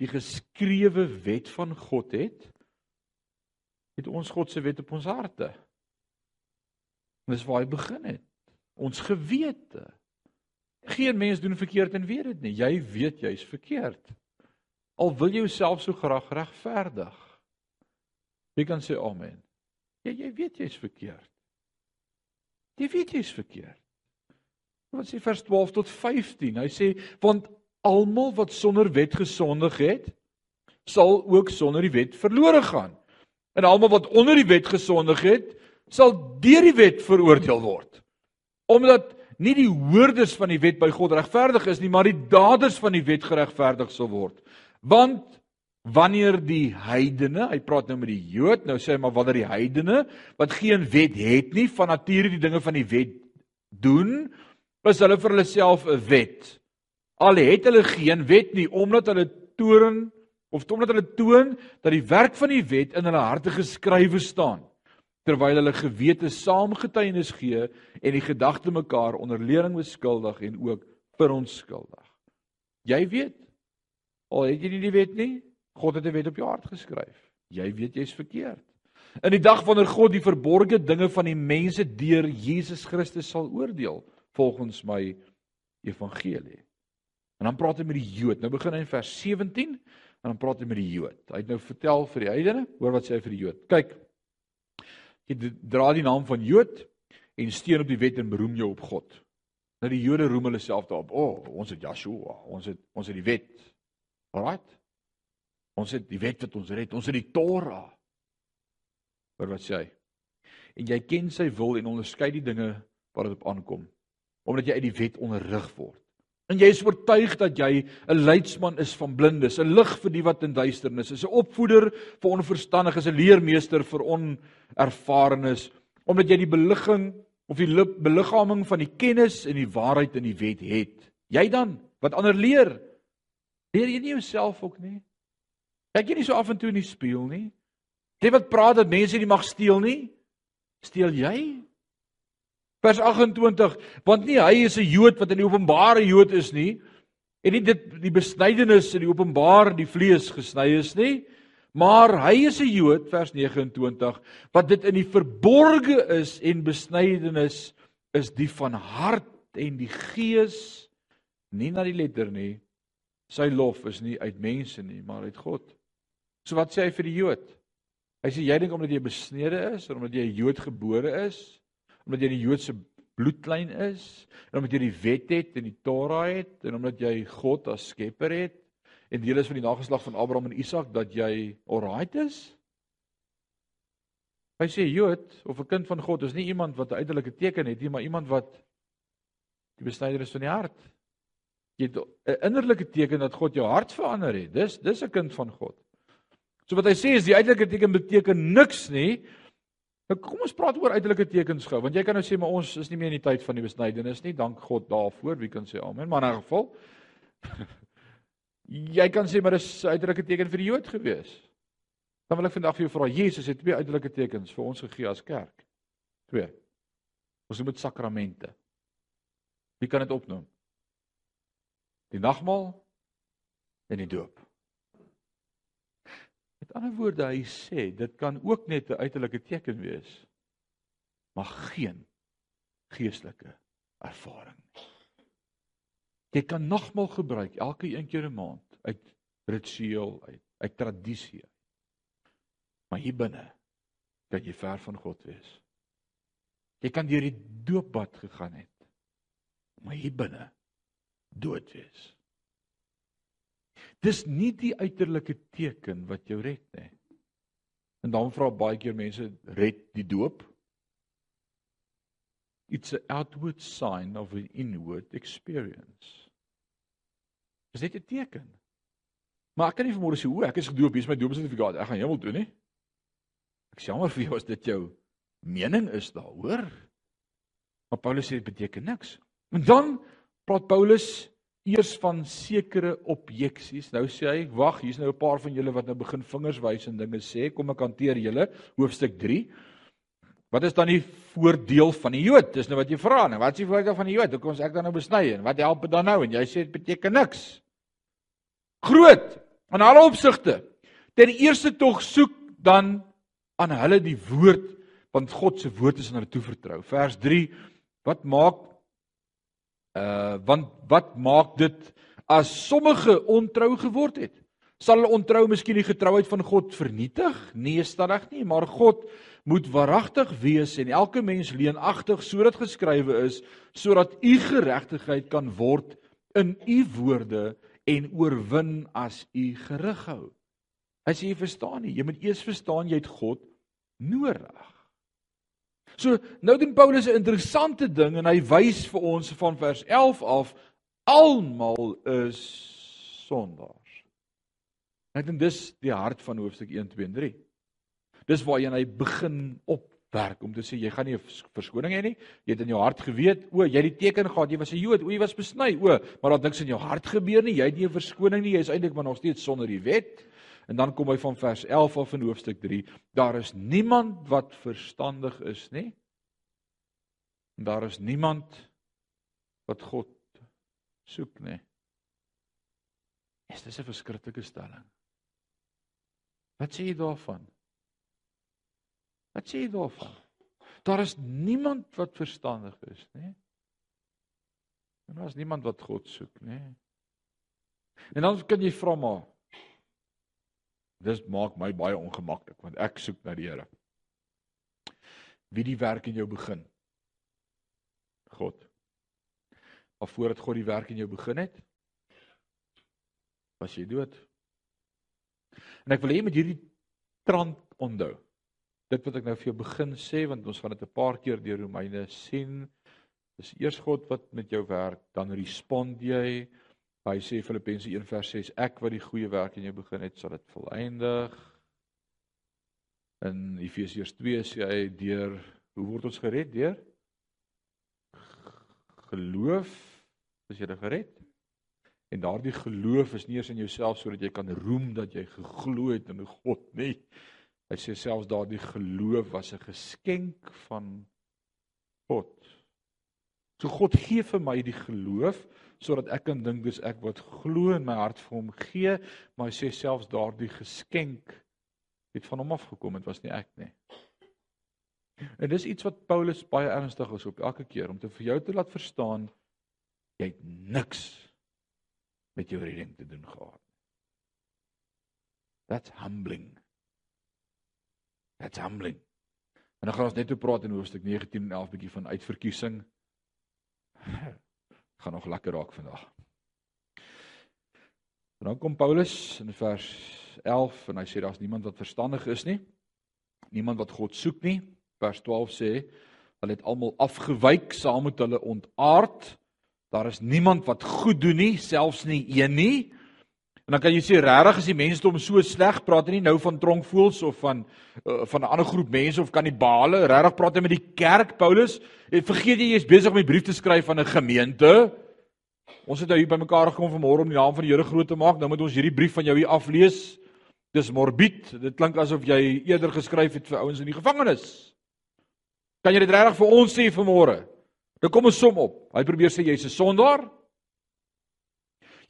die geskrewe wet van God het, het ons God se wet op ons harte. Dis waar hy begin het. Ons gewete. Geen mens doen verkeerd en weet dit nie. Jy weet jy's verkeerd. Al wil jy jouself so graag regverdig. Jy kan sê amen. Ja, jy weet jy's verkeerd. Jy weet jy's verkeerd. Wat sê vers 12 tot 15? Hy sê want almal wat sonder wet gesondig het, sal ook sonder die wet verlore gaan. En almal wat onder die wet gesondig het, sal deur die wet veroordeel word. Omdat nie die hoorders van die wet by God regverdig is nie, maar die daders van die wet geregverdig sal word. Want wanneer die heidene, hy praat nou met die Jood, nou sê hy maar wanneer die heidene wat geen wet het nie, van nature die dinge van die wet doen, is hulle vir hulle self 'n wet. Al het hulle geen wet nie omdat hulle toren of omdat hulle toon dat die werk van die wet in hulle harte geskrywe staan terwyl hulle gewete saamgetuienis gee en die gedagte mekaar onder lering beskuldig en ook veronskuldig. Jy weet al het jy nie die wet nie, God het 'n wet op jou hart geskryf. Jy weet jy's verkeerd. In die dag wanneer God die verborgde dinge van die mense deur Jesus Christus sal oordeel volgens my evangelie. En dan praat hy met die Jood. Nou begin hy in vers 17 en dan praat hy met die Jood. Hy het nou vertel vir die heidene, hoor wat sê hy vir die Jood. Kyk, dra die naam van Jood en steun op die wet en beroem jou op God. Nou die Jode roem hulle self daarop. O, oh, ons het Joshua, ons het ons het die wet. Alraait. Ons het die wet wat ons red. Ons het die Torah. Maar wat sê hy? En jy ken sy wil en onderskei die dinge wat dit op aankom omdat jy uit die wet onderrig word. En jy is oortuig dat jy 'n leidsman is van blindes, 'n lig vir die wat in duisternis is, 'n opvoeder vir onverstandiges, 'n leermeester vir onervarenes, omdat jy die beligging of die beliggaaming van die kennis en die waarheid in die wet het. Jy dan wat ander leer, leer jy nie jouself ook nie? Kyk jy nie so af en toe in die spieël nie? Jy wat praat dat mense nie mag steel nie? Steel jy? Vers 28, want nie hy is 'n Jood wat in die openbare Jood is nie En nie dit die besnydenis in die openbaar die vlees gesny is nie, maar hy is 'n Jood vers 29 wat dit in die verborge is en besnydenis is die van hart en die gees nie na die letter nie. Sy lof is nie uit mense nie, maar uit God. So wat sê hy vir die Jood? Hy sê jy dink omdat jy besnede is, omdat jy 'n Jood gebore is, omdat jy die Joodse bloedlyn is, en omdat jy die wet het en die Torah het en omdat jy God as skepper het en deel is van die nageslag van Abraham en Isak dat jy alright is? Hy sê Jood of 'n kind van God is nie iemand wat 'n uiterlike teken het nie, maar iemand wat die besnyder is van die hart. Jy het 'n innerlike teken dat God jou hart verander het. Dis dis 'n kind van God. So wat hy sê is die uiterlike teken beteken niks nie. Nou kom ons praat oor uiterlike tekens gou, want jy kan nou sê maar ons is nie meer in die tyd van die besnydenis nie. Dank God daarvoor. Wie kan sê amen? Maar in 'n geval jy kan sê maar dis 'n uiterlike teken vir die Jood gewees. Dan wil ek vandag vir jou vra, Jesus het twee uiterlike tekens vir ons gegee as kerk. Twee. Ons noem dit sakramente. Wie kan dit opnoem? Die nagmaal en die doop. Met ander woorde, hy sê dit kan ook net 'n uiterlike teken wees, maar geen geestelike ervaring nie. Jy kan nogmal gebruik elke een keer 'n maand uit ritueel uit, uit tradisie. Maar hier binne kan jy ver van God wees. Jy kan deur die doopbad gegaan het, maar hier binne dood wees. Dis nie die uiterlike teken wat jou red nie. En dan vra baie keer mense, red die doop? It's an outward sign of an inward experience. Dis net 'n teken. Maar ek kan nie vanmôre sê, "O, ek is gedoop, hier is my doopsertifikaat, ek gaan hemel toe nie." Ek sê jammer vir jou as dit jou mening is daaroor. Maar Paulus sê dit beteken niks. En dan praat Paulus eers van sekere objeksies. Nou sê hy, wag, hier's nou 'n paar van julle wat nou begin vingers wys en dinge sê. Kom ek hanteer julle. Hoofstuk 3. Wat is dan die voordeel van die Jood? Dis nou wat jy vra. Nou, wat is die voordeel van die Jood? Hoekom ons ek dan nou besny en wat help dit dan nou? En jy sê dit beteken niks. Groot in alle opsigte. Ten eerste tog soek dan aan hulle die woord want God se woord is aan hulle toevertrou. Vers 3 Wat maak Uh want wat maak dit as sommige ontrou geword het? Sal hulle ontrou miskien die getrouheid van God vernietig? Nee, stadig nie, maar God moet waaragtig wees en elke mens leenagtig sodat geskrywe is sodat u geregtigheid kan word in u woorde en oorwin as u gerig hou. As jy verstaan nie, jy moet eers verstaan jy het God nodig. So nou doen Paulus 'n interessante ding en hy wys vir ons van vers 11 af almal is sondaars. Ek dink dis die hart van hoofstuk 1 2 en 3. Dis waarheen hy begin opwerk om te sê jy gaan nie 'n verskoning hê nie. Jy het in jou hart geweet, o, jy het die teken gehad, jy was 'n Jood, o, jy was besny, o, maar daar niks in jou hart gebeur nie. Jy het nie 'n verskoning nie. Jy is eintlik maar nog steeds sonder die wet. En dan kom hy van vers 11 af in hoofstuk 3. Daar is niemand wat verstandig is nie. En daar is niemand wat God soek nie. Is dit 'n verskriklike stelling? Wat sê jy daarvan? Wat sê jy daarvan? Daar is niemand wat verstandig is nie. En daar is niemand wat God soek nie. En dan kan jy vra maar Dis maak my baie ongemaklik want ek soek na die Here. Wie die werk in jou begin? God. Maar voordat God die werk in jou begin het, was jy dood. En ek wil hê jy moet hierdie trant onthou. Dit wat ek nou vir jou begin sê want ons gaan dit 'n paar keer deur Romeine sien. Dis eers God wat met jou werk, dan respond jy Hy sê Filippense 1:6 ek wat die goeie werk in jou begin het, sal dit volëindig. In Efesiërs 2 sê hy deur hoe word ons gered deur geloof is jy gered. En daardie geloof is nie eers in jouself sodat jy kan roem dat jy geglo het in God nie. Hy sê selfs daardie geloof was 'n geskenk van God. So God gee vir my die geloof sodat ek kan dink dis ek wat glo in my hart vir hom gee, maar hy sê selfs daardie geskenk het van hom afgekom, dit was nie ek nie. En dis iets wat Paulus baie ernstig is op elke keer om te vir jou te laat verstaan jy het niks met jou redding te doen gehad. That's humbling. That's humbling. En dan gaan ons net oor praat in hoofstuk 19 en 11 bietjie van uitverkiesing. Gaan nog lekker raak vandag. En dan kom Paulus in vers 11 en hy sê daar's niemand wat verstandig is nie. Niemand wat God soek nie. Vers 12 sê hulle het almal afgewyk saam met hulle ontaard. Daar is niemand wat goed doen nie, selfs nie een nie. En dan kan jy sê regtig as die mense hom so sleg praat, nie nou van tronkvoels of van uh, van 'n ander groep mense of kannibale, regtig praat hy met die kerk Paulus. En vergeet jy jy's besig om 'n brief te skryf aan 'n gemeente. Ons het nou hier bymekaar gekom vanmôre om die naam van die Here groot te maak. Nou moet ons hierdie brief van jou hier aflees. Dis morbied. Dit klink asof jy eerder geskryf het vir ouens in die gevangenis. Kan jy dit regtig vir ons sê vanmôre? Dan kom ons som op. Hy probeer sê jy's 'n sondaar.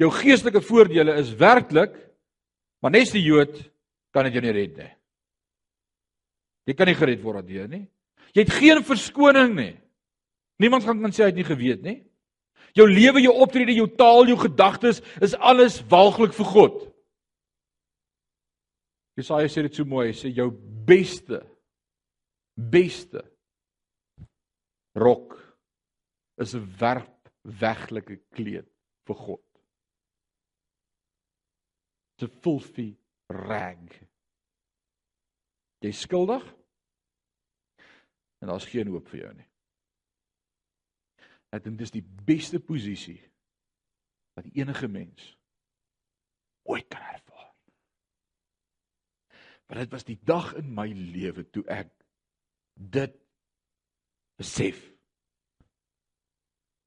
Jou geestelike voordele is werklik, maar nes die Jood kan dit jou nie red nie. Jy kan nie gered word daardeur nie. Jy het geen verskoning nie. Niemand gaan kan sê hy het nie geweet nie. Jou lewe, jou optrede, jou taal, jou gedagtes is alles walglik vir God. Jesaja sê dit so mooi, hy sê jou beste beste rok is 'n werpweglike kleed vir God. 'n filthy rag. Jy skuldig? En daar's geen hoop vir jou nie. Ek dink dis die beste posisie wat enige mens ooit kan ervaar. Want dit was die dag in my lewe toe ek dit besef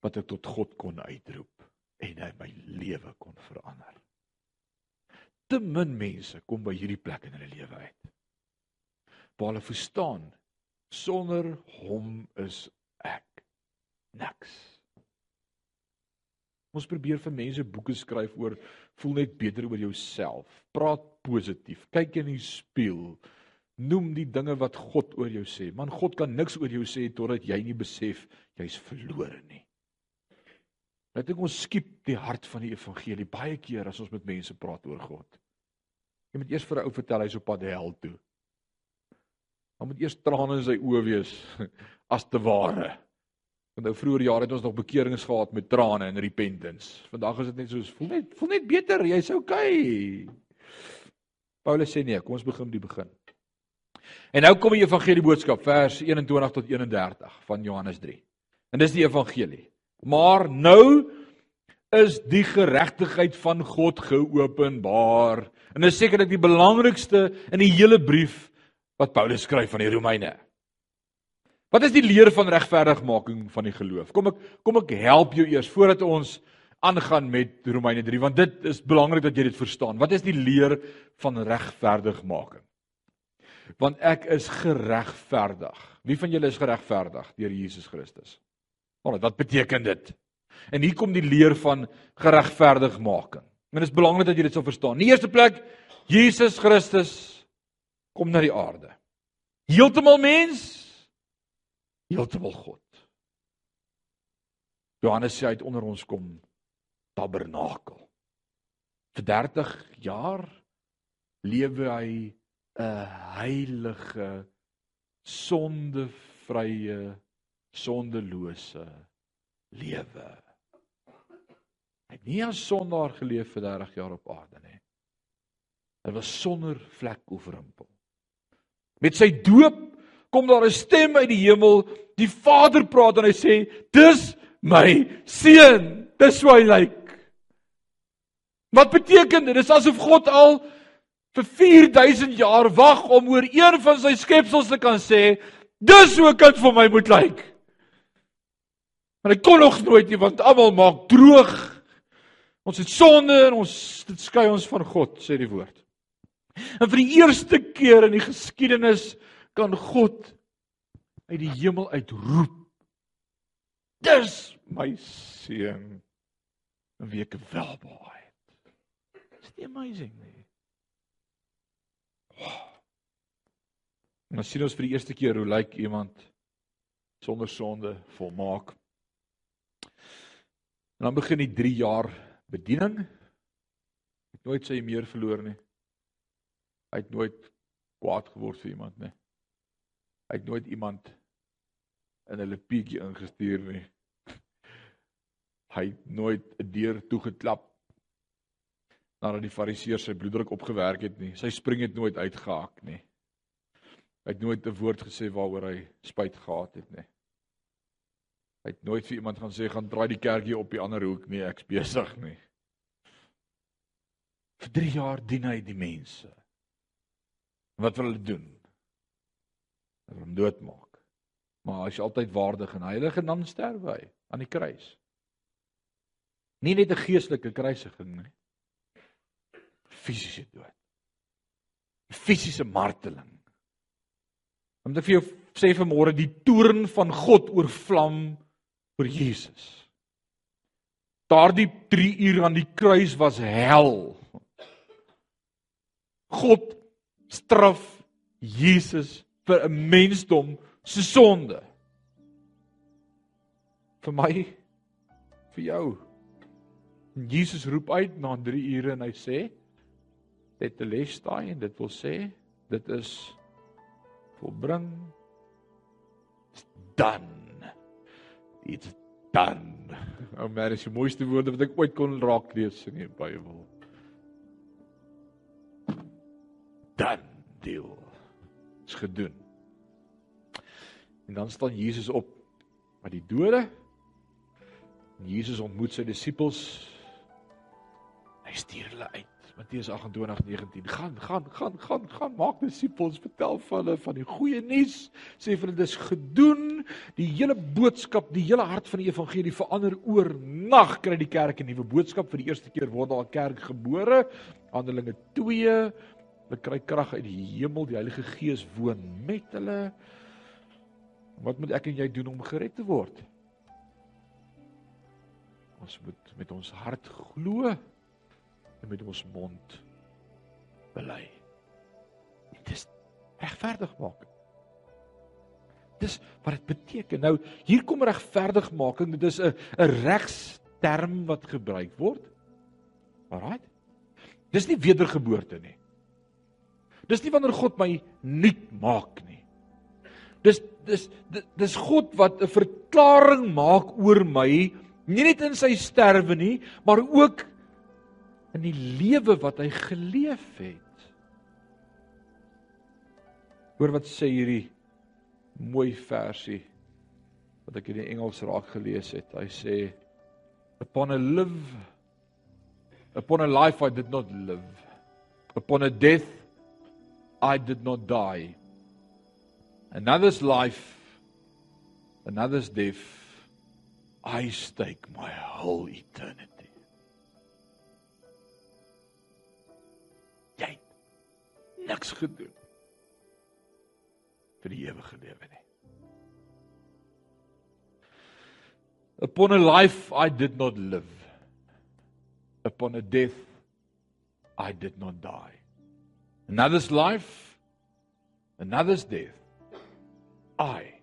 wat ek tot God kon uitroep en hy my lewe kon verander. Te min mense kom by hierdie plek in hulle lewe uit. Waar hulle verstaan sonder hom is ek niks. Ons probeer vir mense boeke skryf oor voel net beter oor jouself. Praat positief. Kyk in die spieël. Noem die dinge wat God oor jou sê. Man God kan niks oor jou sê totdat jy nie besef jy's verlore nie. Net ek ons skiep die hart van die evangelie baie keer as ons met mense praat oor God. Jy moet eers vir 'n ou vertel hy's op pad hel toe. Dan moet eers trane in sy oë wees as te ware. Want nou vroeër jare het ons nog bekeerings gehad met trane en repentance. Vandag is dit net soos voel net voel net beter, jy's okay. Paulus sê nee, kom ons begin by die begin. En nou kom die evangelie boodskap vers 21 tot 31 van Johannes 3. En dis die evangelie. Maar nou is die geregtigheid van God geopenbaar. En dit is sekerlik die belangrikste in die hele brief wat Paulus skryf aan die Romeine. Wat is die leer van regverdigmaking van die geloof? Kom ek kom ek help jou eers voordat ons aangaan met Romeine 3 want dit is belangrik dat jy dit verstaan. Wat is die leer van regverdigmaking? Want ek is geregverdig. Wie van julle is geregverdig deur Jesus Christus? Maar wat beteken dit? En hier kom die leer van geregverdigmaking. Dit is belangrik dat jy dit sal verstaan. In die eerste plek Jesus Christus kom na die aarde. Heeltemal mens, heeltemal God. Johannes sê hy het onder ons kom tabernakel. Vir 30 jaar lewe hy 'n heilige sondevrye sondelose lewe. Hy het nie as sondaar geleef vir 30 jaar op aarde nie. Hy was sonder vlek of rimpel. Met sy doop kom daar 'n stem uit die hemel. Die Vader praat en hy sê: "Dis my seun. Dis hoe hy lyk." Wat beteken dit? Dis asof God al vir 4000 jaar wag om oor een van sy skepsels te kan sê: "Dis hoe 'n kind vir my moet lyk." Maar hy kon nog nooit nie want almal maak droog. Ons het sonde en ons dit skei ons van God, sê die woord. En vir die eerste keer in die geskiedenis kan God uit die hemel uitroep. Dis my seun in wie ek welbehaag het. Is dit amazing nie? Wow. En dan sien ons vir die eerste keer hoe lyk iemand sonder sonde volmaak. En dan begin die 3 jaar bediening. Hy het nooit sy meer verloor nie. Hy het nooit kwaad geword vir iemand nie. Hy het nooit iemand in 'n lepietjie ingestuur nie. Hy het nooit 'n deur toegeklap nadat die fariseërs sy bloeddruk opgewerk het nie. Sy spring het nooit uitgehaak nie. Hy het nooit 'n woord gesê waaroor hy spyt gehad het nie. Hy het nooit vir iemand gaan sê gaan draai die kerkie op die ander hoek nie, ek's besig nie. Vir 3 jaar dien hy die mense. Wat wil hulle doen? Hulle hom doodmaak. Maar hy is altyd waardig en heilig en dan sterwe hy aan die kruis. Nie net 'n geestelike kruisiging nie. Fisiese dood. Fisiese marteling. Om te vir jou sê vanmôre die toorn van God oorvlam oor Jesus. Daardie 3 uur aan die kruis was hel. God straf Jesus vir 'n mensdom se sonde. Vir my vir jou. En Jesus roep uit na 3 ure en hy sê dit te les daai en dit wil sê dit is volbring dan it's done ou maar is die mooiste woorde wat ek ooit kon raak lees in die Bybel. Dan deel. Is gedoen. En dan staan Jesus op by die dode. En Jesus ontmoet sy disippels. Hy stuur hulle uit Matteus 28:19 gaan gaan gaan gaan gaan. Maak disippels vertel vir hulle van die goeie nuus. Sê vir hulle dis gedoen. Die hele boodskap die hele hart van die evangelie verander oornag. Kry die kerk 'n nuwe boodskap. Vir die eerste keer word daar 'n kerk gebore. Handelinge 2 hulle kry krag uit die hemel. Die Heilige Gees woon met hulle. Wat moet ek en jy doen om gered te word? Ons moet met ons hart glo en met ons mond bely. Dit is regverdig maak. Dis wat dit beteken. Nou hier kom regverdigmaking. Dit is 'n 'n regsterm wat gebruik word. Alraai. Dis nie wedergeboorte nie. Dis nie wanneer God my nuut maak nie. Dis dis dis God wat 'n verklaring maak oor my, nie net in sy sterwe nie, maar ook in die lewe wat hy geleef het. Hoor wat sê hierdie mooi versie wat ek in die Engels raak gelees het. Hy sê upon a live upon a life I did not live upon a death I did not die another's life another's death I stake my whole eternity niks gedoen vir die ewige lewe nie. Upon a life I did not live. Upon a death I did not die. Another's life, another's death. I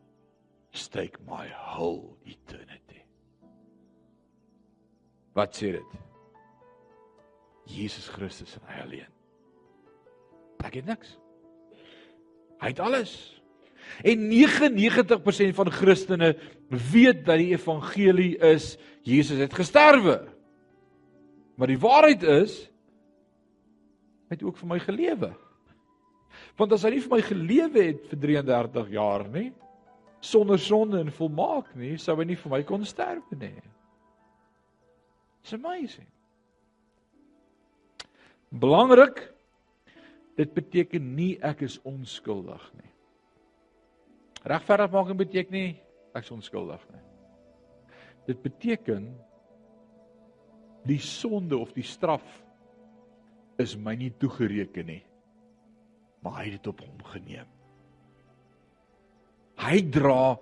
stake my whole eternity. Wat sê dit? Jesus Christus en hy alleen. Ek het niks. Hy het alles. En 99% van Christene weet dat die evangelie is Jesus het gesterwe. Maar die waarheid is hy het ook vir my gelewe. Want as hy nie vir my gelewe het vir 33 jaar nie, sonder sonde en volmaak nie, sou hy nie vir my kon sterwe nie. It's amazing. Belangrik Dit beteken nie ek is onskuldig nie. Regverdigmaking beteken nie ek is onskuldig nie. Dit beteken die sonde of die straf is my nie toegereken nie. Maar hy het dit op hom geneem. Hy dra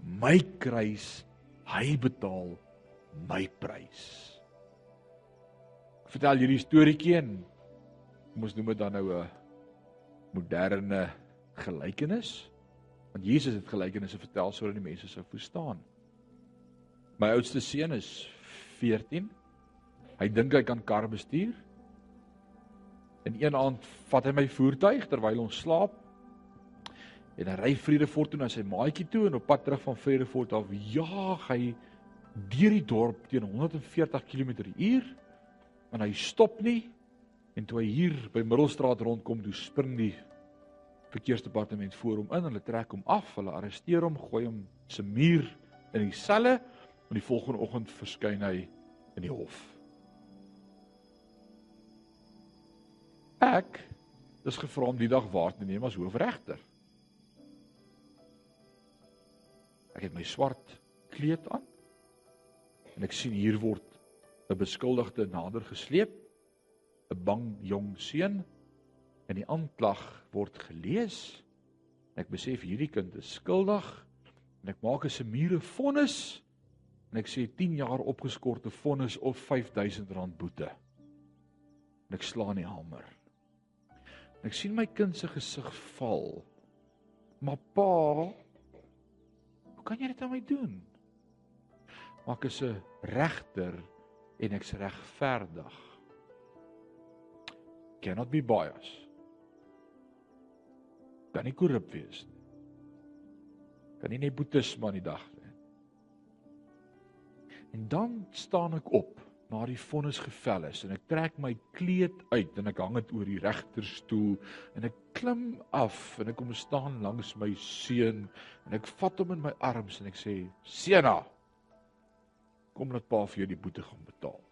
my kruis Hy betaal my prys. Ek vertel hierdie storieetjie en kom ons noem dit dan nou 'n moderne gelykenis. Want Jesus het gelykenisse vertel sodat die mense sou verstaan. My oudste seun is 14. Hy dink hy kan kar bestuur. En een aand vat hy my voertuig terwyl ons slaap. En hy ry Vredefort toe na sy maatjie toe en op pad terug van Vredefort af jaag hy deur die dorp teen 140 km/h. En hy stop nie. En toe hy hier by Middelstraat rondkom, toe spring die verkeersdepartement voor hom in. Hulle trek hom af, hulle arresteer hom, gooi hom se muur in die selle en die volgende oggend verskyn hy in die hof. Ek is gevra om die dag waar te neem as hoofregter. Ek het my swart kleed aan en ek sien hier word 'n beskuldigde nader gesleep, 'n bang jong seun en die aanklag word gelees. Ek besef hierdie kind is skuldig en ek maak 'n semure vonnis en ek sê 10 jaar opgeskorte vonnis of R5000 boete. En ek slaan die hamer. En ek sien my kind se gesig val. Maar pa, hoe kan jy dit aan my doen? Maar ek is 'n regter en ek's regverdig. Cannot be biased. Kan nie korrup wees nie. Kan nie nepotisme aan die dag lê. En dan staan ek op na die vonnis gevel is en ek trek my kleed uit en ek hang dit oor die regterstoel en ek klim af en ek kom staan langs my seun en ek vat hom in my arms en ek sê seuna kom laat pa vir jou die boete gaan betaal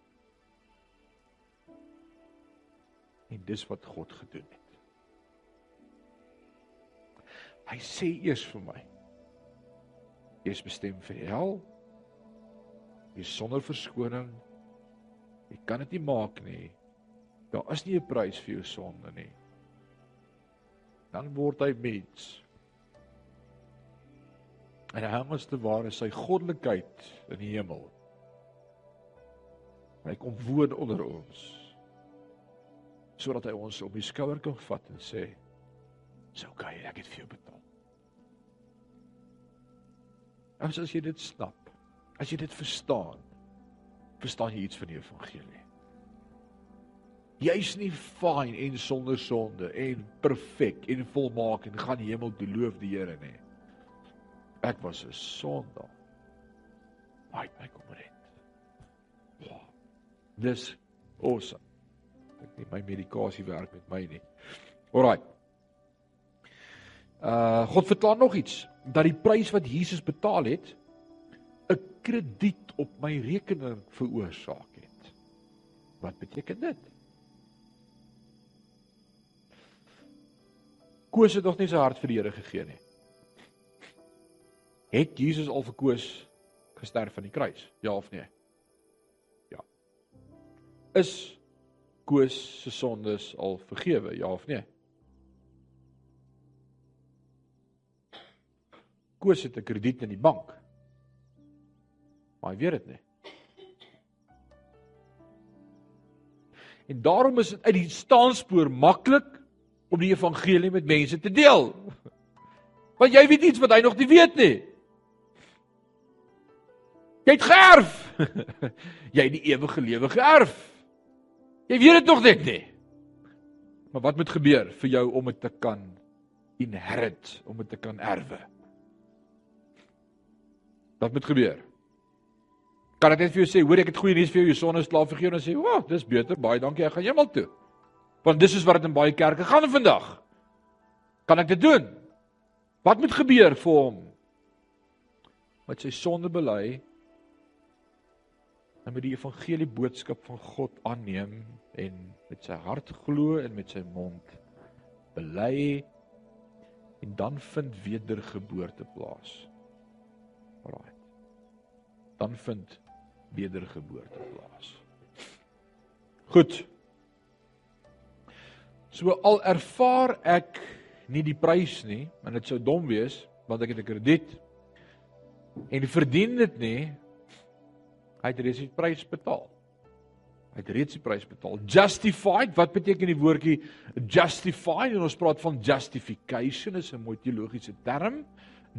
en dis wat God gedoen het hy sê eers vir my jy is bestem vir die hel jy is sonder verskoning Jy kan dit nie maak nie. Daar is nie 'n prys vir jou sonde nie. Dan word hy mens. En hy hang as te ware sy goddelikheid in die hemel. Hy kom woon onder ons. Sodat hy ons op die skouer kan vat en sê: "Dis okay, ek het vir jou betaal." As as jy dit snap, as jy dit verstaan, verstaan jy iets van die evangelie. Jy's nie fyn en sonder sonde en perfek en volmaak en gaan hemel toe loof die Here nie. Ek was 'n sondaar. Hy het my kom red. Ja. Dis awesome. Nie my medikasie werk met my nie. Alraai. Uh God verklaar nog iets dat die prys wat Jesus betaal het 'n krediet op my rekening veroorsaak het. Wat beteken dit? Koos het nog nie sy hart vir die Here gegee nie. Het Jesus al vir Koos gesterf aan die kruis? Ja of nee? Ja. Is Koos se sondes al vergewe? Ja of nee? Koos het 'n krediet in die bank. Maar hy weet dit nie. En daarom is dit uit die staanspoor maklik om die evangelie met mense te deel. Want jy weet iets wat hy nog nie weet nie. Jy het geërf. jy het die ewige lewe geërf. Jy weet dit nog net nie. Maar wat moet gebeur vir jou om dit te kan inherit, om dit te kan erwe? Wat moet gebeur? Kan ek net vir jou sê, hoor ek het goeie nuus vir jou, jou sonde is klaar vergewe en sê, "O, oh, dis beter, baie dankie, ek gaan hemel toe." Want dis is wat dit in baie kerke gaan vandag. Kan ek dit doen? Wat moet gebeur vir hom? Met sy sonde bely en met die evangelie boodskap van God aanneem en met sy hart glo en met sy mond bely en dan vind wedergeboorte plaas. Alraai. Dan vind wedergeboorte plaas. Goed. So al ervaar ek nie die prys nie, en dit sou dom wees want ek het 'n krediet en verdien dit nie, Hy het reeds die prys betaal. Hy het reeds die prys betaal. Justified, wat beteken die woordjie justified? En ons praat van justification, is 'n mooi teologiese term.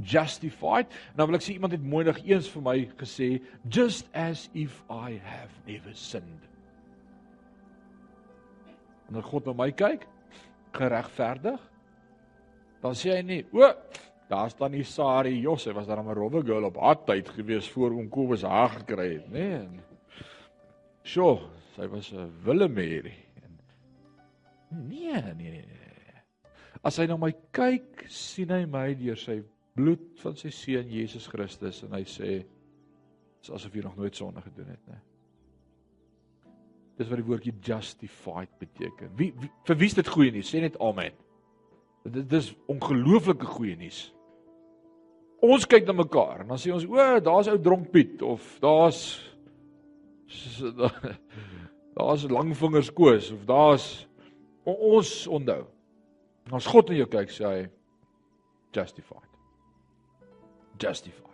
Justified. Dan wil ek sê iemand het mooi nog eens vir my gesê, just as if I have never sinned. As God na my kyk, geregverdig, dan sê hy nie, o, daar staan nie Sari Jos, hy was daar 'n rowwe girl op haar tyd gewees voor hom Kobus haar gekry het, nê? Nee. Sjoe, sy was 'n Willemary. Nee, nee, nee, nee. As hy na my kyk, sien hy my deur sy bloed van sy seun Jesus Christus en hy sê dis asof jy nog nooit sonde gedoen het, né? Dis wat die woordjie justified beteken. Wie, wie vir wie is dit goeie nuus? Sê net amen. Dit dis ongelooflike goeie nuus. Ons kyk na mekaar en dan sê ons, "O, daar's ou dronk Piet of daar's daar's langvingers koos of daar's ons onthou. As God na jou kyk sê hy justified. Justified.